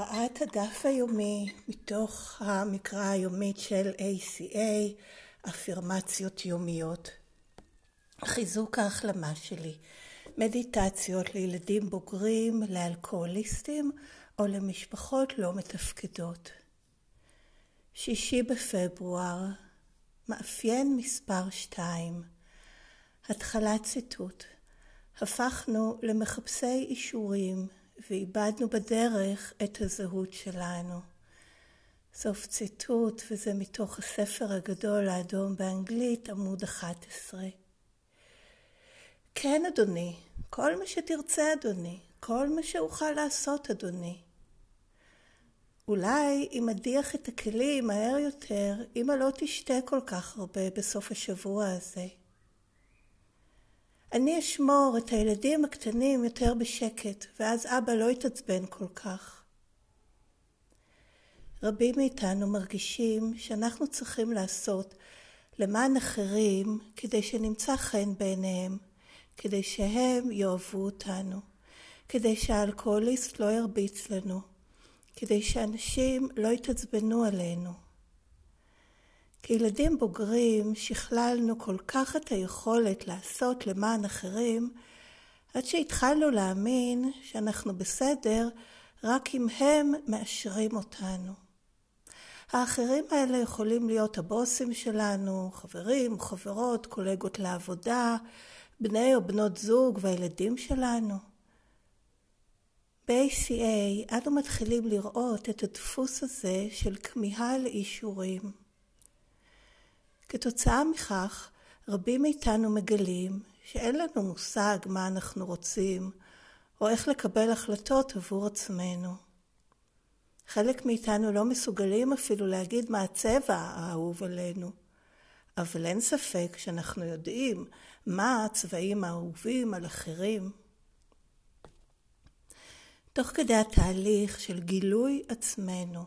הקראת הדף היומי מתוך המקרא היומית של ACA, אפירמציות יומיות. חיזוק ההחלמה שלי, מדיטציות לילדים בוגרים, לאלכוהוליסטים או למשפחות לא מתפקדות. שישי בפברואר, מאפיין מספר 2, התחלת ציטוט: הפכנו למחפשי אישורים ואיבדנו בדרך את הזהות שלנו. סוף ציטוט, וזה מתוך הספר הגדול האדום באנגלית, עמוד 11. כן, אדוני, כל מה שתרצה, אדוני, כל מה שאוכל לעשות, אדוני. אולי אם אדיח את הכלים מהר יותר, אמא לא תשתה כל כך הרבה בסוף השבוע הזה. אני אשמור את הילדים הקטנים יותר בשקט, ואז אבא לא יתעצבן כל כך. רבים מאיתנו מרגישים שאנחנו צריכים לעשות למען אחרים כדי שנמצא חן בעיניהם, כדי שהם יאהבו אותנו, כדי שהאלכוהוליסט לא ירביץ לנו, כדי שאנשים לא יתעצבנו עלינו. כילדים בוגרים שכללנו כל כך את היכולת לעשות למען אחרים, עד שהתחלנו להאמין שאנחנו בסדר רק אם הם מאשרים אותנו. האחרים האלה יכולים להיות הבוסים שלנו, חברים, חברות, קולגות לעבודה, בני או בנות זוג והילדים שלנו. ב-ACA אנו מתחילים לראות את הדפוס הזה של כמיהה לאישורים. כתוצאה מכך, רבים מאיתנו מגלים שאין לנו מושג מה אנחנו רוצים, או איך לקבל החלטות עבור עצמנו. חלק מאיתנו לא מסוגלים אפילו להגיד מה הצבע האהוב עלינו, אבל אין ספק שאנחנו יודעים מה הצבעים האהובים על אחרים. תוך כדי התהליך של גילוי עצמנו,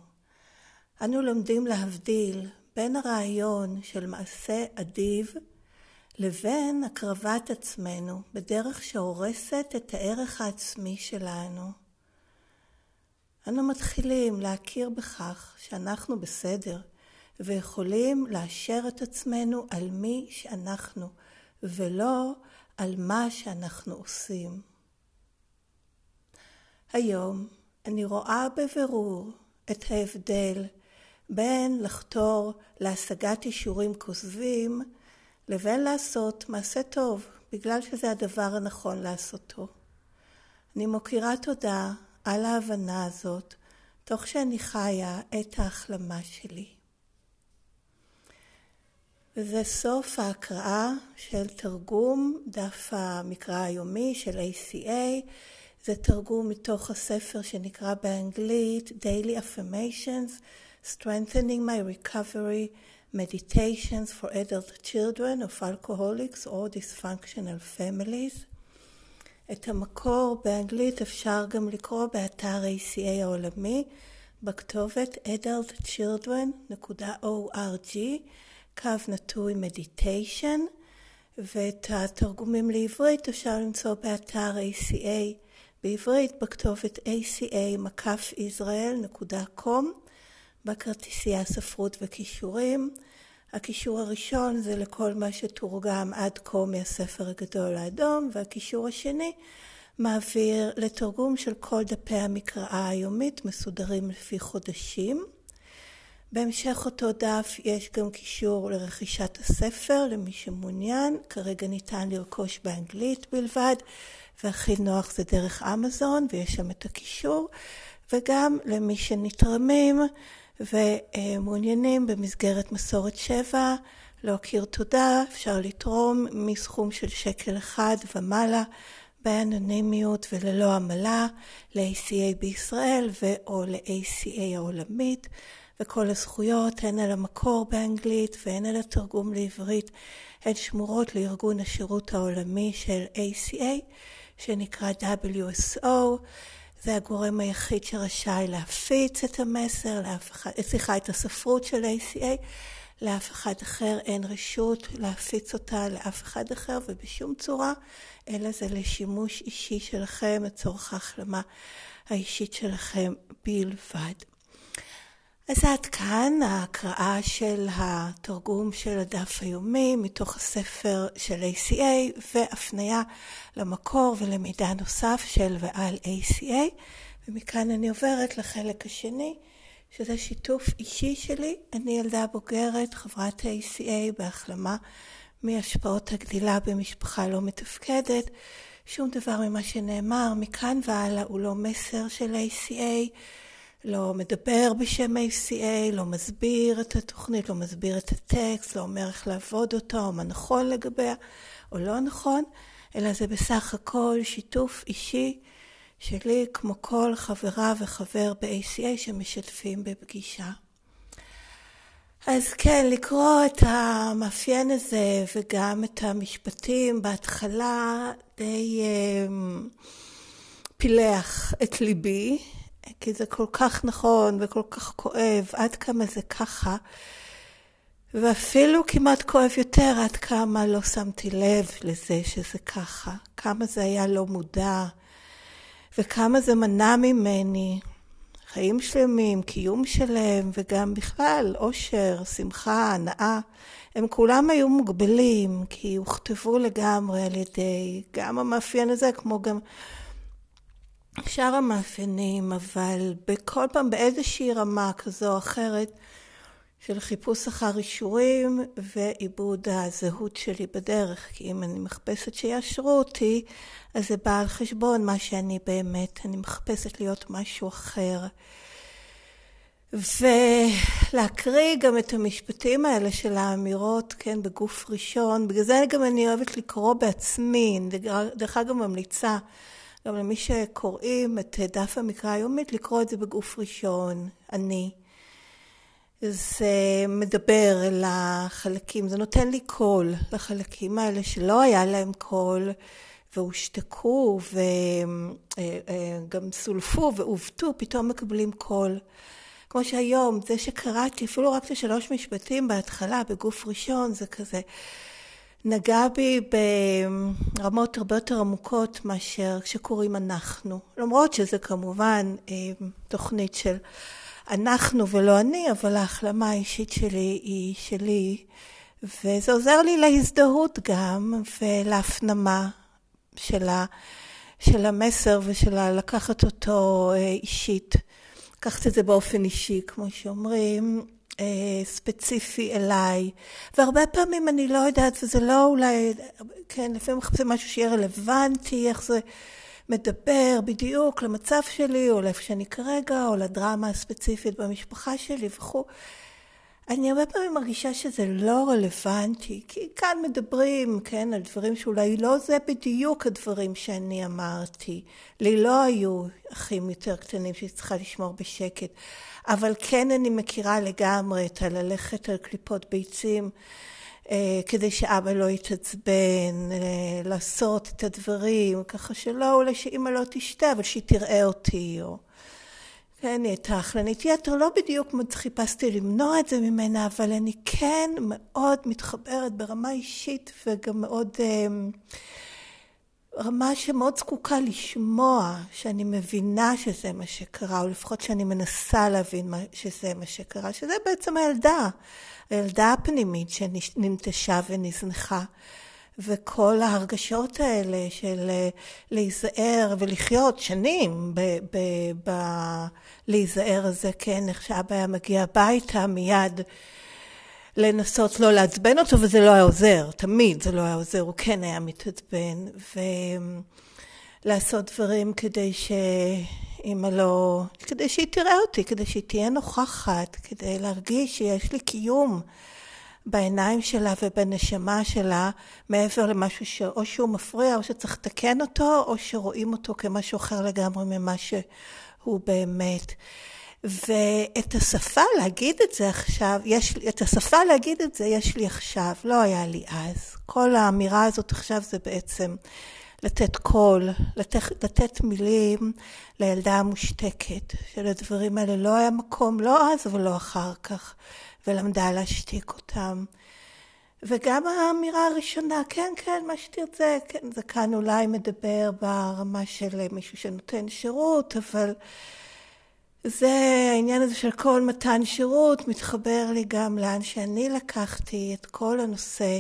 אנו לומדים להבדיל בין הרעיון של מעשה אדיב לבין הקרבת עצמנו בדרך שהורסת את הערך העצמי שלנו. אנו מתחילים להכיר בכך שאנחנו בסדר ויכולים לאשר את עצמנו על מי שאנחנו ולא על מה שאנחנו עושים. היום אני רואה בבירור את ההבדל בין לחתור להשגת אישורים כוזבים לבין לעשות מעשה טוב, בגלל שזה הדבר הנכון לעשותו. אני מוקירה תודה על ההבנה הזאת, תוך שאני חיה את ההחלמה שלי. וזה סוף ההקראה של תרגום דף המקרא היומי של ACA. זה תרגום מתוך הספר שנקרא באנגלית Daily Affirmations strengthening my recovery, meditations for adult children of alcoholics or dysfunctional families. את המקור באנגלית אפשר גם לקרוא באתר ACA העולמי בכתובת adultchildren.org קו נטוי meditation ואת התרגומים לעברית אפשר למצוא באתר ACA בעברית בכתובת aca-israel.com בכרטיסייה ספרות וכישורים. הקישור הראשון זה לכל מה שתורגם עד כה מהספר הגדול האדום, והקישור השני מעביר לתרגום של כל דפי המקראה היומית מסודרים לפי חודשים. בהמשך אותו דף יש גם קישור לרכישת הספר למי שמעוניין, כרגע ניתן לרכוש באנגלית בלבד, והכי נוח זה דרך אמזון ויש שם את הקישור, וגם למי שנתרמים ומעוניינים במסגרת מסורת שבע להכיר תודה, אפשר לתרום מסכום של שקל אחד ומעלה באנונימיות וללא עמלה ל-ACA בישראל ו/או ל-ACA העולמית, וכל הזכויות, הן על המקור באנגלית והן על התרגום לעברית, הן שמורות לארגון השירות העולמי של ACA, שנקרא WSO. זה הגורם היחיד שרשאי להפיץ את המסר, סליחה, את הספרות של ACA, לאף אחד אחר אין רשות להפיץ אותה לאף אחד אחר ובשום צורה, אלא זה לשימוש אישי שלכם לצורך ההחלמה האישית שלכם בלבד. אז עד כאן ההקראה של התרגום של הדף היומי מתוך הספר של ACA והפנייה למקור ולמידע נוסף של ועל ACA ומכאן אני עוברת לחלק השני שזה שיתוף אישי שלי. אני ילדה בוגרת, חברת ה-ACA בהחלמה מהשפעות הגדילה במשפחה לא מתפקדת. שום דבר ממה שנאמר מכאן והלאה הוא לא מסר של ACA, לא מדבר בשם ACA, לא מסביר את התוכנית, לא מסביר את הטקסט, לא אומר איך לעבוד אותה או מה נכון לגביה או לא נכון, אלא זה בסך הכל שיתוף אישי שלי כמו כל חברה וחבר ב-ACA שמשתפים בפגישה. אז כן, לקרוא את המאפיין הזה וגם את המשפטים בהתחלה די um, פילח את ליבי, כי זה כל כך נכון וכל כך כואב, עד כמה זה ככה, ואפילו כמעט כואב יותר עד כמה לא שמתי לב לזה שזה ככה, כמה זה היה לא מודע, וכמה זה מנע ממני חיים שלמים, קיום שלם, וגם בכלל אושר, שמחה, הנאה. הם כולם היו מוגבלים, כי הוכתבו לגמרי על ידי גם המאפיין הזה, כמו גם שאר המאפיינים, אבל בכל פעם באיזושהי רמה כזו או אחרת, של חיפוש אחר אישורים ועיבוד הזהות שלי בדרך. כי אם אני מחפשת שיאשרו אותי, אז זה בא על חשבון מה שאני באמת. אני מחפשת להיות משהו אחר. ולהקריא גם את המשפטים האלה של האמירות, כן, בגוף ראשון. בגלל זה גם אני אוהבת לקרוא בעצמי. דרך אגב ממליצה גם למי שקוראים את דף המקרא היומית, לקרוא את זה בגוף ראשון. אני. זה מדבר אל החלקים, זה נותן לי קול לחלקים האלה שלא היה להם קול והושתקו וגם סולפו ועוותו, פתאום מקבלים קול. כמו שהיום, זה שקראתי אפילו רק את השלוש משפטים בהתחלה, בגוף ראשון, זה כזה נגע בי ברמות הרבה יותר עמוקות מאשר כשקוראים אנחנו. למרות שזה כמובן אה, תוכנית של אנחנו ולא אני, אבל ההחלמה האישית שלי היא שלי, וזה עוזר לי להזדהות גם ולהפנמה של, ה, של המסר ושל לקחת אותו אה, אישית, לקחת את זה באופן אישי, כמו שאומרים, אה, ספציפי אליי. והרבה פעמים אני לא יודעת, וזה לא אולי, כן, לפעמים מחפשים משהו שיהיה רלוונטי, איך זה... מדבר בדיוק למצב שלי, או לאיפה שאני כרגע, או לדרמה הספציפית במשפחה שלי וכו'. אני הרבה פעמים מרגישה שזה לא רלוונטי, כי כאן מדברים, כן, על דברים שאולי לא זה בדיוק הדברים שאני אמרתי. לי לא היו אחים יותר קטנים שצריכה לשמור בשקט, אבל כן אני מכירה לגמרי את הללכת על קליפות ביצים. אה, כדי שאבא לא יתעצבן, אה, לעשות את הדברים, ככה שלא, אולי שאימא לא תשתה, אבל שהיא תראה אותי, או... כן, את האכלנית יתר, לא בדיוק חיפשתי למנוע את זה ממנה, אבל אני כן מאוד מתחברת ברמה אישית וגם מאוד, אה, רמה שמאוד זקוקה לשמוע, שאני מבינה שזה מה שקרה, או לפחות שאני מנסה להבין שזה מה שקרה, שזה בעצם הילדה. הילדה הפנימית שננטשה ונזנחה. וכל ההרגשות האלה של אה, להיזהר ולחיות שנים בלהיזהר הזה, כן, איך שאבא היה מגיע הביתה מיד לנסות לא לעצבן אותו וזה לא היה עוזר, תמיד זה לא היה עוזר, הוא כן היה מתעצבן ולעשות דברים כדי ש... אימא לא... כדי שהיא תראה אותי, כדי שהיא תהיה נוכחת, כדי להרגיש שיש לי קיום בעיניים שלה ובנשמה שלה, מעבר למשהו שאו שהוא מפריע או שצריך לתקן אותו, או שרואים אותו כמשהו אחר לגמרי ממה שהוא באמת. ואת השפה להגיד את זה עכשיו, יש את השפה להגיד את זה יש לי עכשיו, לא היה לי אז. כל האמירה הזאת עכשיו זה בעצם לתת קול, לתת, לתת מילים לילדה המושתקת, שלדברים האלה לא היה מקום, לא אז ולא אחר כך, ולמדה להשתיק אותם. וגם האמירה הראשונה, כן, כן, מה שתרצה, כן, זה כאן אולי מדבר ברמה של מישהו שנותן שירות, אבל זה העניין הזה של כל מתן שירות מתחבר לי גם לאן שאני לקחתי את כל הנושא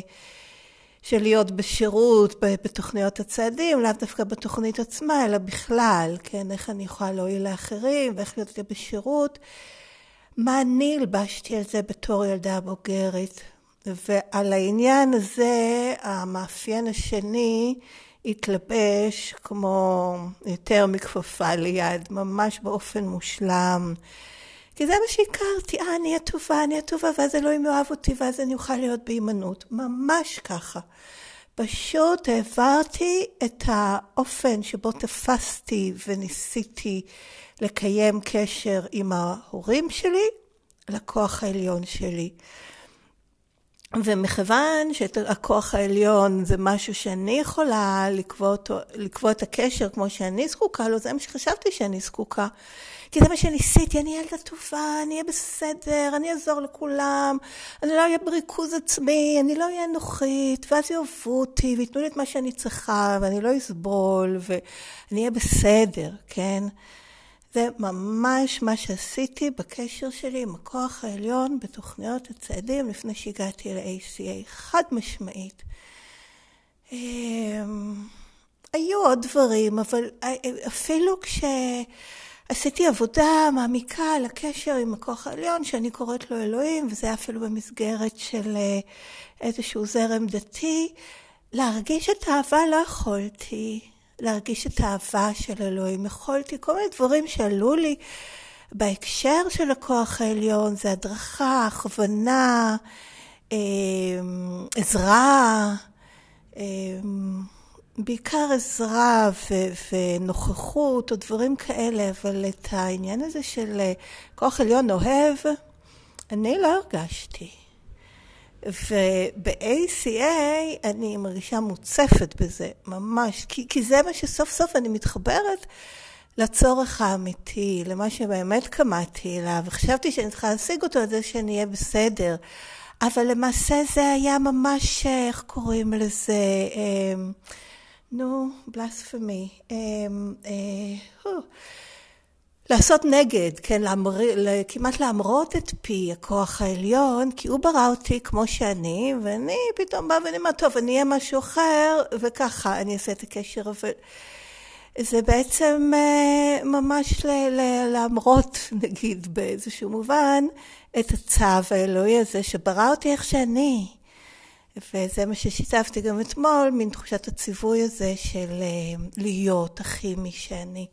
של להיות בשירות בתוכניות הצעדים, לאו דווקא בתוכנית עצמה, אלא בכלל, כן, איך אני יכולה להועיל לאחרים ואיך להיות בשירות. מה אני הלבשתי על זה בתור ילדה בוגרת. ועל העניין הזה, המאפיין השני התלבש כמו יותר מכפפה ליד, ממש באופן מושלם. כי זה מה שהכרתי, אה, אני אהיה טובה, אני אהיה טובה, ואז אלוהים יאהב אותי, ואז אני אוכל להיות בהימנעות. ממש ככה. פשוט העברתי את האופן שבו תפסתי וניסיתי לקיים קשר עם ההורים שלי לכוח העליון שלי. ומכיוון שהכוח העליון זה משהו שאני יכולה לקבוע, את הקשר כמו שאני זקוקה לו, זה מה שחשבתי שאני זקוקה. כי זה מה שניסיתי, אני ילדה טובה, אני אהיה בסדר, אני אעזור לכולם, אני לא אהיה בריכוז עצמי, אני לא אהיה אנוכית, ואז יאהבו אותי וייתנו לי את מה שאני צריכה, ואני לא אסבול, ואני אהיה בסדר, כן? זה ממש מה שעשיתי בקשר שלי עם הכוח העליון בתוכניות הצעדים לפני שהגעתי ל-ACA, חד משמעית. אמ, היו עוד דברים, אבל אפילו כשעשיתי עבודה מעמיקה על הקשר עם הכוח העליון, שאני קוראת לו אלוהים, וזה היה אפילו במסגרת של אה, איזשהו זרם דתי, להרגיש את האהבה לא יכולתי. להרגיש את האהבה של אלוהים. יכולתי, כל מיני דברים שעלו לי בהקשר של הכוח העליון, זה הדרכה, הכוונה, אמ, עזרה, אמ, בעיקר עזרה ו- ונוכחות או דברים כאלה, אבל את העניין הזה של אה, כוח עליון אוהב, אני לא הרגשתי. וב-ACA אני מרגישה מוצפת בזה, ממש, כי, כי זה מה שסוף סוף אני מתחברת לצורך האמיתי, למה שבאמת קמדתי אליו, וחשבתי שאני צריכה להשיג אותו על זה שאני אהיה בסדר. אבל למעשה זה היה ממש, איך קוראים לזה? אמ, נו, בלספמי. אמ, אה, לעשות נגד, כן, להמר... כמעט להמרות את פי הכוח העליון, כי הוא ברא אותי כמו שאני, ואני פתאום באה ואני אומרת, טוב, אני אהיה משהו אחר, וככה אני אעשה את הקשר, אבל זה בעצם אה, ממש ל... ל... להמרות, נגיד, באיזשהו מובן, את הצו האלוהי הזה שברא אותי איך שאני. וזה מה ששיתפתי גם אתמול, מין תחושת הציווי הזה של אה, להיות הכי מי שאני.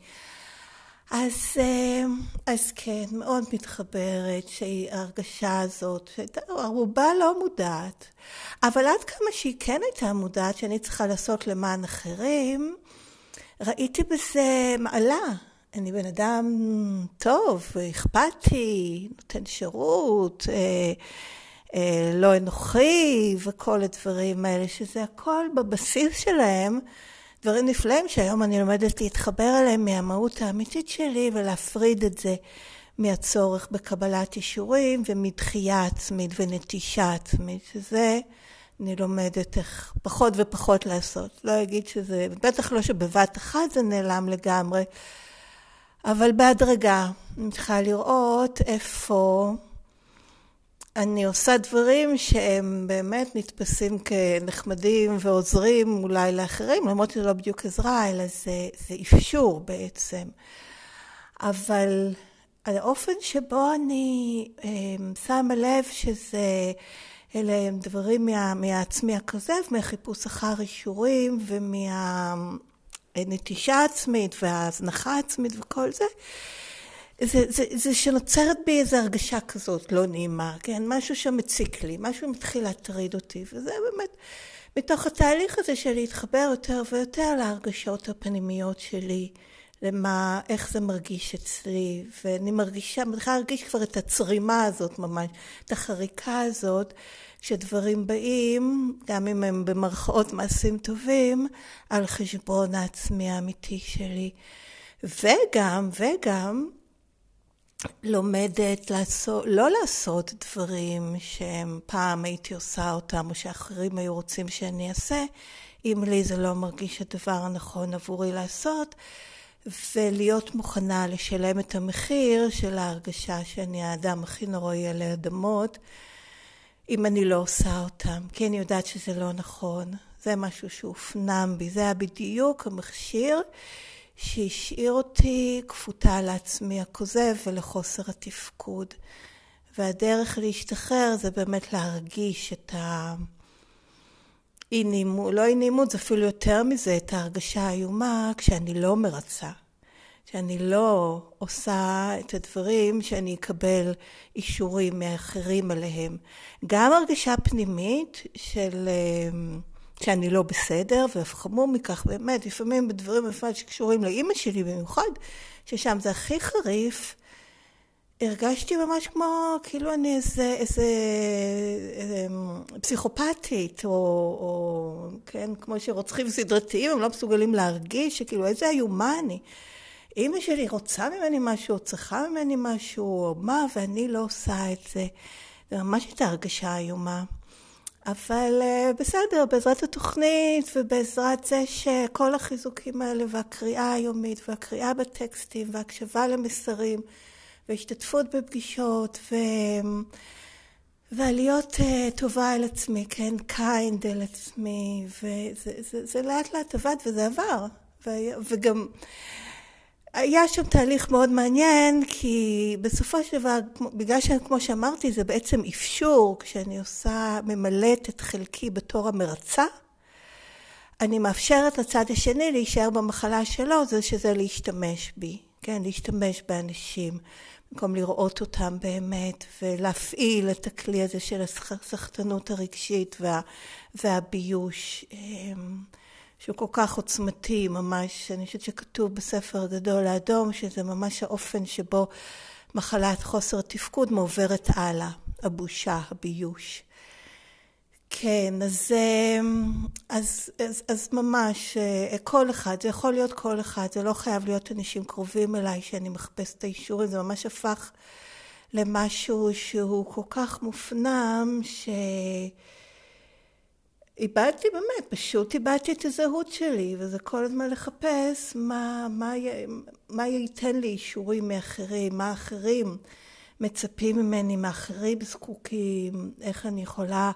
אז, אה, אז כן, מאוד מתחברת שההרגשה הזאת, שהייתה ערובה לא מודעת, אבל עד כמה שהיא כן הייתה מודעת שאני צריכה לעשות למען אחרים, ראיתי בזה מעלה. אני בן אדם טוב, אכפתי, נותן שירות, אה, אה, לא אנוכי וכל הדברים האלה, שזה הכל בבסיס שלהם. דברים נפלאים שהיום אני לומדת להתחבר אליהם מהמהות האמיתית שלי ולהפריד את זה מהצורך בקבלת אישורים ומדחייה עצמית ונטישה עצמית, שזה אני לומדת איך פחות ופחות לעשות. לא אגיד שזה, בטח לא שבבת אחת זה נעלם לגמרי, אבל בהדרגה אני צריכה לראות איפה אני עושה דברים שהם באמת נתפסים כנחמדים ועוזרים אולי לאחרים, למרות שזה לא בדיוק עזרה, אלא זה, זה אפשור בעצם. אבל האופן שבו אני אה, שמה לב שזה, אלה הם דברים מה, מהעצמי הכזב, מהחיפוש אחר אישורים ומהנטישה העצמית וההזנחה העצמית וכל זה, זה, זה, זה שנוצרת בי איזו הרגשה כזאת לא נעימה, כן? משהו שמציק לי, משהו מתחיל להטריד אותי, וזה באמת מתוך התהליך הזה של להתחבר יותר ויותר להרגשות הפנימיות שלי, למה, איך זה מרגיש אצלי, ואני מרגישה, מתחילה להרגיש כבר את הצרימה הזאת ממש, את החריקה הזאת, שדברים באים, גם אם הם במרכאות מעשים טובים, על חשבון העצמי האמיתי שלי. וגם, וגם, לומדת לעשות, לא לעשות דברים שהם פעם הייתי עושה אותם, או שאחרים היו רוצים שאני אעשה, אם לי זה לא מרגיש הדבר הנכון עבורי לעשות, ולהיות מוכנה לשלם את המחיר של ההרגשה שאני האדם הכי נוראי עלי אדמות, אם אני לא עושה אותם, כי אני יודעת שזה לא נכון. זה משהו שהופנם בי, זה היה בדיוק המכשיר שהשאיר אותי כפותה לעצמי הכוזב ולחוסר התפקוד. והדרך להשתחרר זה באמת להרגיש את ה... אי נעימות, לא אי נעימות, זה אפילו יותר מזה, את ההרגשה האיומה כשאני לא מרצה. שאני לא עושה את הדברים שאני אקבל אישורים מאחרים עליהם. גם הרגשה פנימית של שאני לא בסדר, ואף חמור מכך באמת, לפעמים בדברים בפרט שקשורים לאימא שלי במיוחד, ששם זה הכי חריף, הרגשתי ממש כמו, כאילו אני איזה, איזה, איזה פסיכופתית, או, או כן, כמו שרוצחים סדרתיים, הם לא מסוגלים להרגיש, שכאילו איזה איומה אני. אימא שלי רוצה ממני משהו, או צריכה ממני משהו, או מה, ואני לא עושה את זה. זה ממש הייתה הרגשה איומה. אבל uh, בסדר, בעזרת התוכנית ובעזרת זה שכל החיזוקים האלה והקריאה היומית והקריאה בטקסטים והקשבה למסרים והשתתפות בפגישות ו... ולהיות uh, טובה אל עצמי, כן, kind אל עצמי, וזה זה, זה לאט לאט עבד וזה עבר. ו, וגם היה שם תהליך מאוד מעניין, כי בסופו של דבר, בגלל שכמו שאמרתי, זה בעצם אפשור, כשאני עושה, ממלאת את חלקי בתור המרצה, אני מאפשרת לצד השני להישאר במחלה שלו, זה שזה להשתמש בי, כן, להשתמש באנשים, במקום לראות אותם באמת, ולהפעיל את הכלי הזה של הסחטנות הרגשית וה, והביוש. אמ, שהוא כל כך עוצמתי ממש, אני חושבת שכתוב בספר הגדול האדום, שזה ממש האופן שבו מחלת חוסר תפקוד מעוברת הלאה, הבושה, הביוש. כן, אז, אז, אז, אז ממש כל אחד, זה יכול להיות כל אחד, זה לא חייב להיות אנשים קרובים אליי שאני מחפש את האישורים, זה ממש הפך למשהו שהוא כל כך מופנם, ש... איבדתי באמת, פשוט איבדתי את הזהות שלי, וזה כל הזמן לחפש מה, מה, מה ייתן לי אישורים מאחרים, מה אחרים מצפים ממני, מה אחרים זקוקים, איך אני יכולה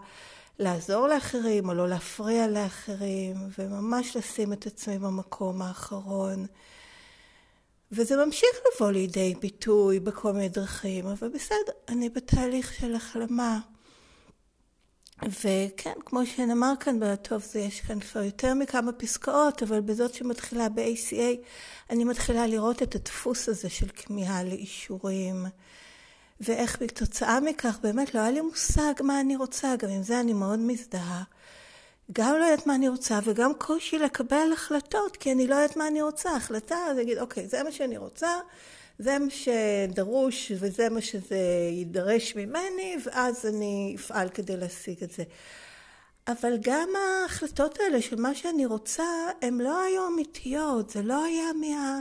לעזור לאחרים או לא להפריע לאחרים, וממש לשים את עצמי במקום האחרון. וזה ממשיך לבוא לידי ביטוי בכל מיני דרכים, אבל בסדר, אני בתהליך של החלמה. וכן, כמו שנאמר כאן, טוב, זה יש כאן כבר יותר מכמה פסקאות, אבל בזאת שמתחילה ב-ACA, אני מתחילה לראות את הדפוס הזה של כמיהה לאישורים, ואיך בתוצאה מכך באמת לא היה לי מושג מה אני רוצה, גם עם זה אני מאוד מזדהה. גם לא יודעת מה אני רוצה, וגם קושי לקבל החלטות, כי אני לא יודעת מה אני רוצה. החלטה, זה להגיד, אוקיי, זה מה שאני רוצה, זה מה שדרוש וזה מה שזה יידרש ממני, ואז אני אפעל כדי להשיג את זה. אבל גם ההחלטות האלה של מה שאני רוצה, הן לא היו אמיתיות, זה לא היה מה,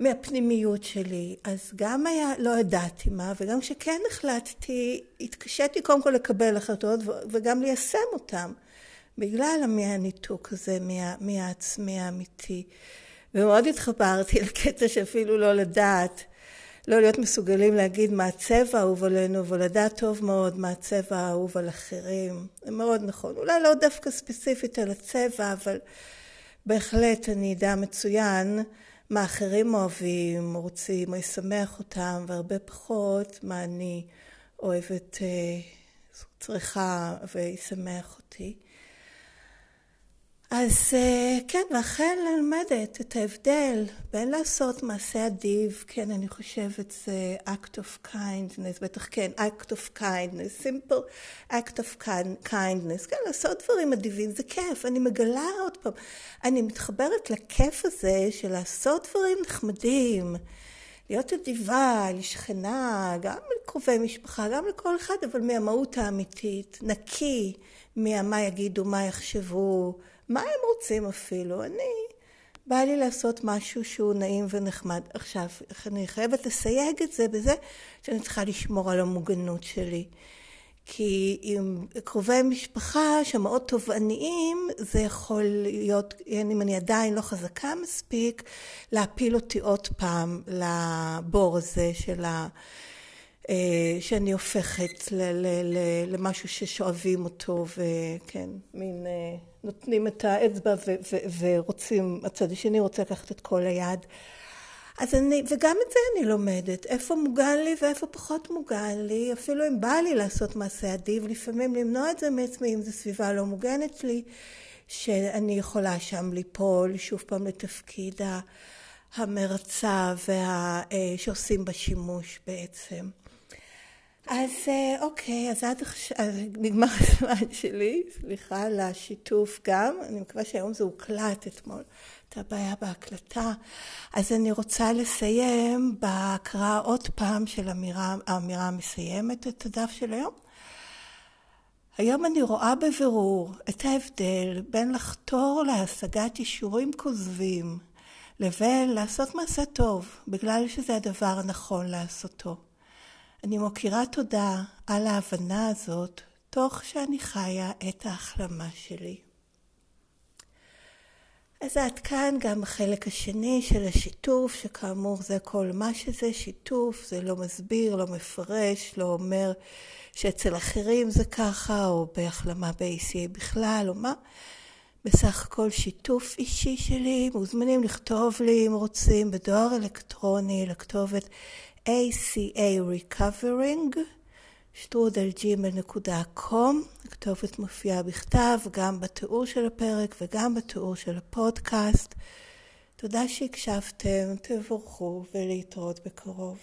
מהפנימיות שלי. אז גם היה, לא ידעתי מה, וגם כשכן החלטתי, התקשיתי קודם כל לקבל החלטות וגם ליישם אותן, בגלל מהניתוק הזה, מה, מהעצמי האמיתי. ומאוד התחברתי לקטע שאפילו לא לדעת, לא להיות מסוגלים להגיד מה הצבע האהוב עלינו, ולדעת טוב מאוד מה הצבע האהוב על אחרים. זה מאוד נכון. אולי לא דווקא ספציפית על הצבע, אבל בהחלט אני אדע מצוין מה אחרים אוהבים, רוצים, או ישמח אותם, והרבה פחות מה אני אוהבת, אה, צריכה וישמח אותי. אז אה, כן, ואכן ללמדת את ההבדל בין לעשות מעשה אדיב, כן, אני חושבת זה act of kindness, בטח כן, act of kindness, simple act of kindness, כן, לעשות דברים אדיבים זה כיף, אני מגלה עוד פעם, אני מתחברת לכיף הזה של לעשות דברים נחמדים. להיות אדיבה, לשכנה, גם לקרובי משפחה, גם לכל אחד, אבל מהמהות האמיתית, נקי מהמה יגידו, מה יחשבו, מה הם רוצים אפילו. אני, בא לי לעשות משהו שהוא נעים ונחמד. עכשיו, אני חייבת לסייג את זה בזה שאני צריכה לשמור על המוגנות שלי. כי עם קרובי משפחה שמאוד תובעניים, זה יכול להיות, אם אני עדיין לא חזקה מספיק, להפיל אותי עוד פעם לבור הזה של ה... אה, שאני הופכת למשהו ששואבים אותו, וכן, מין אה, נותנים את האצבע ורוצים, הצד השני רוצה לקחת את כל היד. אז אני, וגם את זה אני לומדת, איפה מוגן לי ואיפה פחות מוגן לי, אפילו אם בא לי לעשות מעשה אדיב, לפעמים למנוע את זה מעצמי, אם זו סביבה לא מוגנת לי, שאני יכולה שם ליפול שוב פעם לתפקיד המרצה וה, אה, שעושים בה שימוש בעצם. אז אה, אוקיי, אז עד עכשיו, נגמר הזמן שלי, סליחה על השיתוף גם, אני מקווה שהיום זה הוקלט אתמול, הייתה בעיה בהקלטה. אז אני רוצה לסיים בהקראה עוד פעם של אמירה, האמירה המסיימת את הדף של היום. היום אני רואה בבירור את ההבדל בין לחתור להשגת אישורים כוזבים לבין לעשות מעשה טוב, בגלל שזה הדבר הנכון לעשותו. אני מוקירה תודה על ההבנה הזאת, תוך שאני חיה את ההחלמה שלי. אז עד כאן גם החלק השני של השיתוף, שכאמור זה כל מה שזה שיתוף, זה לא מסביר, לא מפרש, לא אומר שאצל אחרים זה ככה, או בהחלמה ב-ACA בכלל, או מה. בסך הכל שיתוף אישי שלי, מוזמנים לכתוב לי אם רוצים בדואר אלקטרוני לכתובת ACA Recovering, שטרודלג'ימל.קום, הכתובת מופיעה בכתב גם בתיאור של הפרק וגם בתיאור של הפודקאסט. תודה שהקשבתם, תבורכו ולהתראות בקרוב.